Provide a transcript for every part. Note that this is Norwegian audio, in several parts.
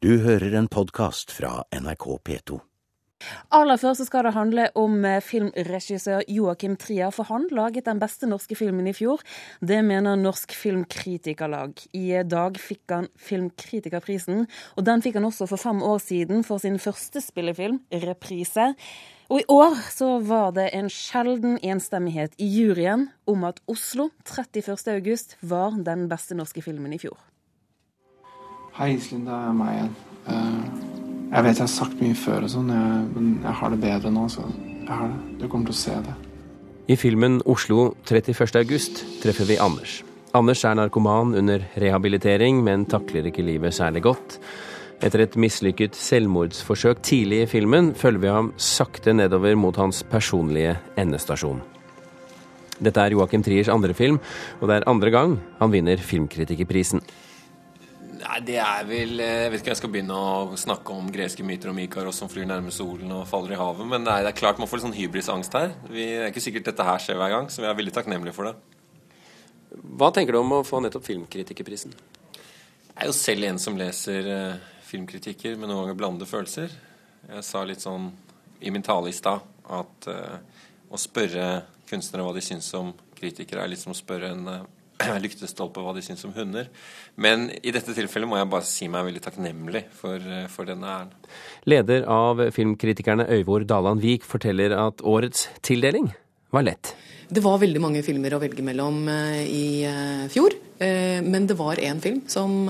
Du hører en podkast fra NRK P2. Aller først skal det handle om eh, filmregissør Joakim Trier, for han laget den beste norske filmen i fjor. Det mener Norsk Filmkritikerlag. I dag fikk han Filmkritikerprisen, og den fikk han også for fem år siden for sin første spillefilm, 'Reprise'. Og i år så var det en sjelden enstemmighet i juryen om at Oslo 31. august var den beste norske filmen i fjor. Hei, Iselin. Det er meg igjen. Eh, jeg vet jeg har sagt mye før, og sånn, men jeg har det bedre nå. så jeg har det. Du kommer til å se det. I filmen 'Oslo 31. august' treffer vi Anders. Anders er narkoman under rehabilitering, men takler ikke livet særlig godt. Etter et mislykket selvmordsforsøk tidlig i filmen følger vi ham sakte nedover mot hans personlige endestasjon. Dette er Joakim Triers andre film, og det er andre gang han vinner Filmkritikerprisen. Nei, det er vel eh, Jeg vet ikke om jeg skal begynne å snakke om greske myter om Ikaros som flyr nærme solen og faller i havet, men nei, det er klart man får litt sånn hybrisangst her. Vi, det er ikke sikkert dette her skjer hver gang, så vi er veldig takknemlige for det. Hva tenker du om å få nettopp Filmkritikerprisen? Jeg er jo selv en som leser uh, filmkritikker med noen ganger blandede følelser. Jeg sa litt sånn i min tale i stad at uh, å spørre kunstnere hva de syns om kritikere, er litt som å spørre en uh, lyktestolpe hva de syns om hunder. Men i dette tilfellet må jeg bare si meg veldig takknemlig for, for denne æren. Leder av filmkritikerne Øyvor Daland Vik forteller at årets tildeling var lett. Det var veldig mange filmer å velge mellom eh, i eh, fjor. Eh, men det var én film som,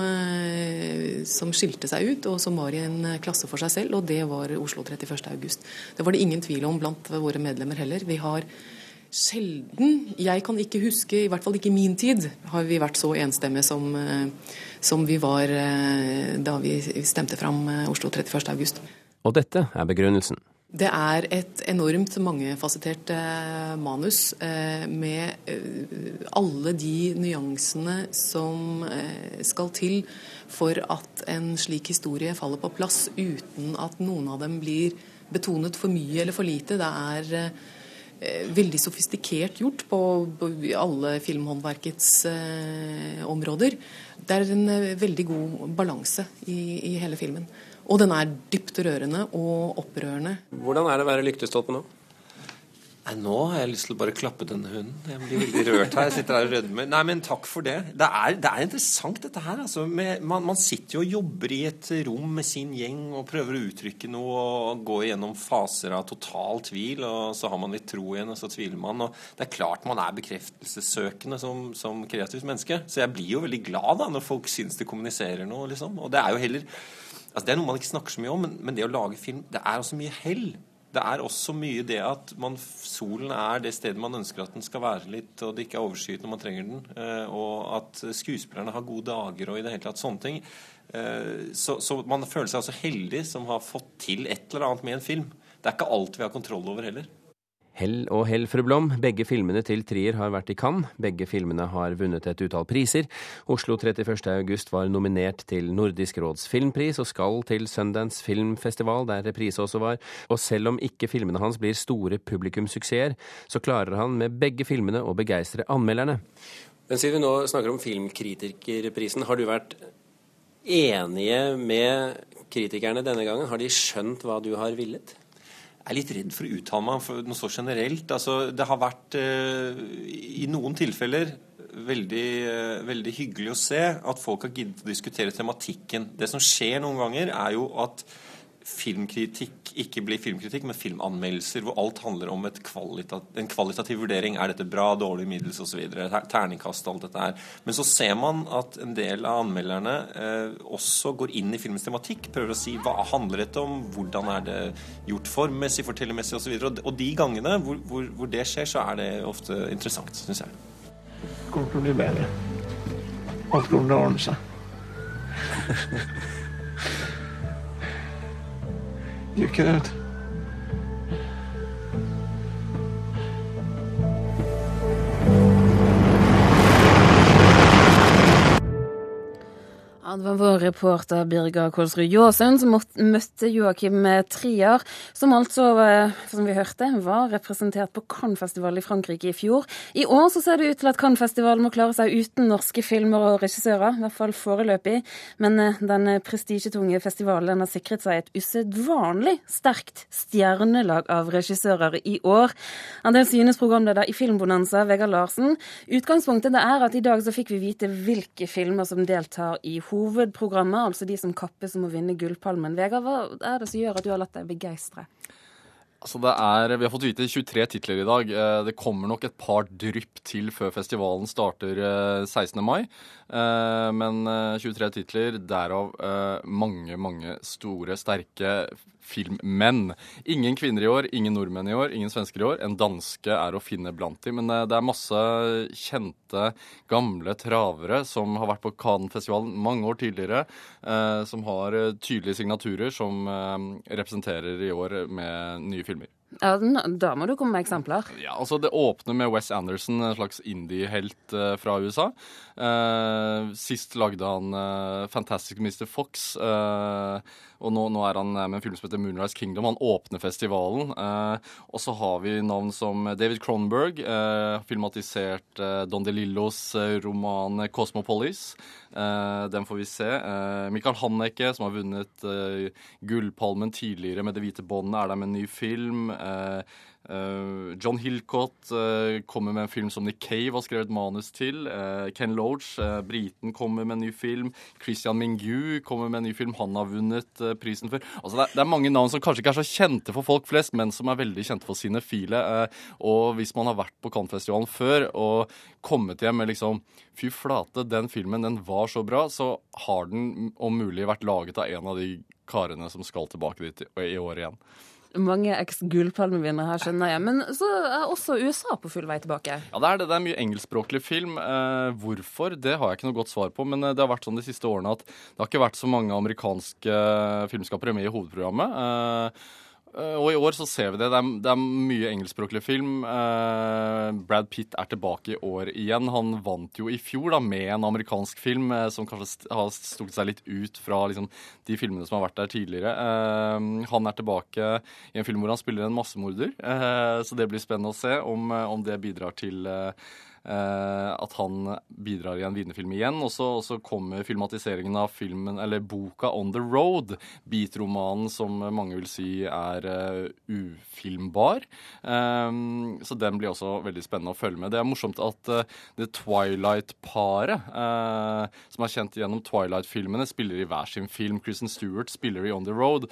som, skilte seg ut, og som var i en klasse for seg selv, og det var Oslo 31. august. Det var det ingen tvil om blant våre medlemmer heller. Vi har sjelden Jeg kan ikke huske, i hvert fall ikke i min tid, har vi vært så enstemmige som, eh, som vi var eh, da vi stemte fram eh, Oslo 31. august. Og dette er begrunnelsen. Det er et enormt mangefasettert manus med alle de nyansene som skal til for at en slik historie faller på plass uten at noen av dem blir betonet for mye eller for lite. Det er veldig sofistikert gjort på, alle filmhåndverkets eh, områder. Det er en eh, veldig god balanse i, i, hele filmen. Og den er dypt rørende og opprørende. Hvordan er det å være lyktestolpe nå? Nei, Nå har jeg lyst til å bare klappe denne hunden. Jeg blir veldig rørt her. Jeg sitter her og rødmer. Nei, men takk for det. Det er, det er interessant, dette her. Altså, med, man, man, sitter jo og jobber i et rom med sin gjeng og prøver å uttrykke noe og gå gjennom faser av total tvil, og så har man litt tro igjen, og så tviler man. Og det er klart man er bekreftelsessøkende som, som kreativt menneske. Så jeg blir jo veldig glad da når folk syns det kommuniserer noe, liksom. Og det er jo heller Altså, det er noe man ikke snakker så mye om, men, men det å lage film, det er også mye hell det er også mye det at man, solen er det stedet man ønsker at den skal være litt, og det ikke er overskyet når man trenger den, eh, og at skuespillerne har gode dager og i det hele tatt sånne ting. Eh, så, så man føler seg altså heldig som har fått til et eller annet med en film. Det er ikke alt vi har kontroll over heller. Hell og hell, fru Blom. Begge filmene til Trier har vært i Cannes. Begge filmene har vunnet et utall priser. Oslo 31. august var nominert til Nordisk råds filmpris og skal til Sundance filmfestival, der reprise også var. Og selv om ikke filmene hans blir store publikumsuksesser, så klarer han med begge filmene å begeistre anmelderne. Men siden vi nå snakker om Filmkritikerprisen, har du vært enige med kritikerne denne gangen? Har de skjønt hva du har villet? Er litt redd for å uttale meg om noe så generelt. Altså, det har vært eh, i noen tilfeller veldig, eh, veldig hyggelig å se at folk har giddet å diskutere tematikken. Det som skjer noen ganger, er jo at filmkritikk ikke blir filmkritikk, men filmanmeldelser, hvor alt handler om kvalita en kvalitativ vurdering. Er dette bra, dårlig, middels osv.? Terningkast, alt dette her. Men så ser man at en del av anmelderne eh, også går inn i filmens tematikk. Prøver å si hva handler dette om, hvordan er det gjort formmessig, fortellermessig osv. Og, og de gangene hvor, hvor, hvor, det skjer, så er det ofte interessant, syns jeg. Det kommer til å bli bedre. Alt kommer til å ordne seg. You can't. Ja, Det var vår reporter Birger Kolsrud Jåsund som møtte Joakim Trier, som altså, eh, som vi hørte, var representert på Cannes-festivalen i Frankrike i fjor. I år så ser det ut til at Cannes-festivalen må klare seg uten norske filmer og regissører, i hvert fall foreløpig. Men eh, den prestisjetunge festivalen har sikret seg et usedvanlig sterkt stjernelag av regissører i år. En del synes programleder i Filmbonanza, Vegard Larsen. Utgangspunktet er at i dag så fikk vi vite hvilke filmer som deltar i hovedprogrammet, altså de som kappes om å vinne Gullpalmen. Vegard, hva er det som gjør at du har latt deg begeistre? Altså det er, Vi har fått vite 23 titler i dag. Eh, det kommer nok et par drypp til før festivalen starter 16. Eh, mai. Eh, men 23 titler, derav mange, mange store, sterke filmmenn. Ingen kvinner i år, ingen nordmenn i år, ingen svensker i år. En danske er å finne blant dem. Men det er masse kjente, gamle travere som har vært på Cannes-festivalen mange år tidligere, som har tydelige signaturer som representerer i år med nye filmer. Ja, Da må du komme med eksempler. Ja, altså Det åpner med Wes Anderson, en slags indie-helt uh, fra USA. Uh, sist lagde han uh, Fantastic Mr. Fox. og nå, er han med en film som heter Moonrise Kingdom. Han åpner festivalen. og så har vi navn som David Cronenberg, filmatisert Don DeLillos roman 'Cosmopolis'. den får vi se. Michael Hanneke, som har vunnet Gullpalmen tidligere med 'Det hvite båndet', er der med en ny film. John Hillcott uh, kommer med en film som Nick Cave har skrevet manus til. Ken Loach, briten, kommer med en ny film. Christian Mingu kommer med en ny film han har vunnet prisen for. Altså, det, er, mange navn som kanskje ikke er så kjente for folk flest, men som er veldig kjente for sine file. og hvis man har vært på Cannes-festivalen før og kommet hjem med liksom Fy flate, den filmen den var så bra, så har den om mulig vært laget av en av de karene som skal tilbake dit i år igjen mange eks-gullpalmevinnere her, skjønner jeg. Men så er også USA på full vei tilbake. Ja, det er det. Det er mye engelskspråklig film. Eh, hvorfor? Det har jeg ikke noe godt svar på. Men eh, det har vært sånn de siste årene at det har ikke vært så mange amerikanske filmskapere med i hovedprogrammet. Eh, Eh, og i år så ser vi det. Det er, det er mye engelskspråklig film. Uh, Brad Pitt er tilbake i år igjen. Han vant jo i fjor da med en amerikansk film uh, som kanskje st har stukket seg litt ut fra liksom, de filmene som har vært der tidligere. Uh, han er tilbake i en film hvor han spiller en massemorder, så det blir spennende å se om, om det bidrar til Eh, at han bidrar i en wienerfilm igjen. Og så kommer filmatiseringen av filmen, eller boka On The Road, beatromanen som mange vil si er uh, ufilmbar. Um, så den blir også veldig spennende å følge med. Det er morsomt at uh, det Twilight-paret, uh, som er kjent gjennom Twilight-filmene, spiller i hver sin film. Kristen Stewart spiller i On The Road,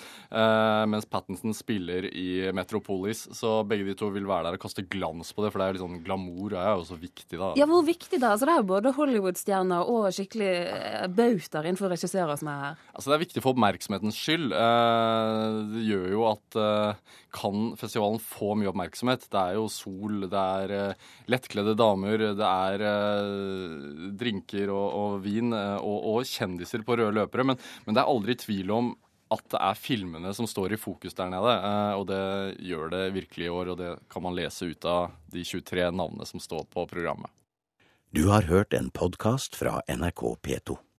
mens Pattinson spiller i Metropolis. Så begge de to vil være der og kaste glans på det, for det er litt sånn glamour er jo også viktig viktig, da. Ja, hvor viktig da? Altså, det er jo både Hollywood-stjerner og skikkelig eh, bautaer innenfor regissører som er her. Altså, det er viktig for oppmerksomhetens skyld. Eh, det gjør jo at eh, kan festivalen få mye oppmerksomhet. Det er jo sol, det er lettkledde damer, det er drinker og, og vin og, og, kjendiser på røde løpere. Men, men det er aldri tvil om at det er filmene som står i fokus der nede. Eh, og det gjør det virkelig i år, og det kan man lese ut av de 23 navnene som står på programmet. Du har hørt en podkast fra NRK P2.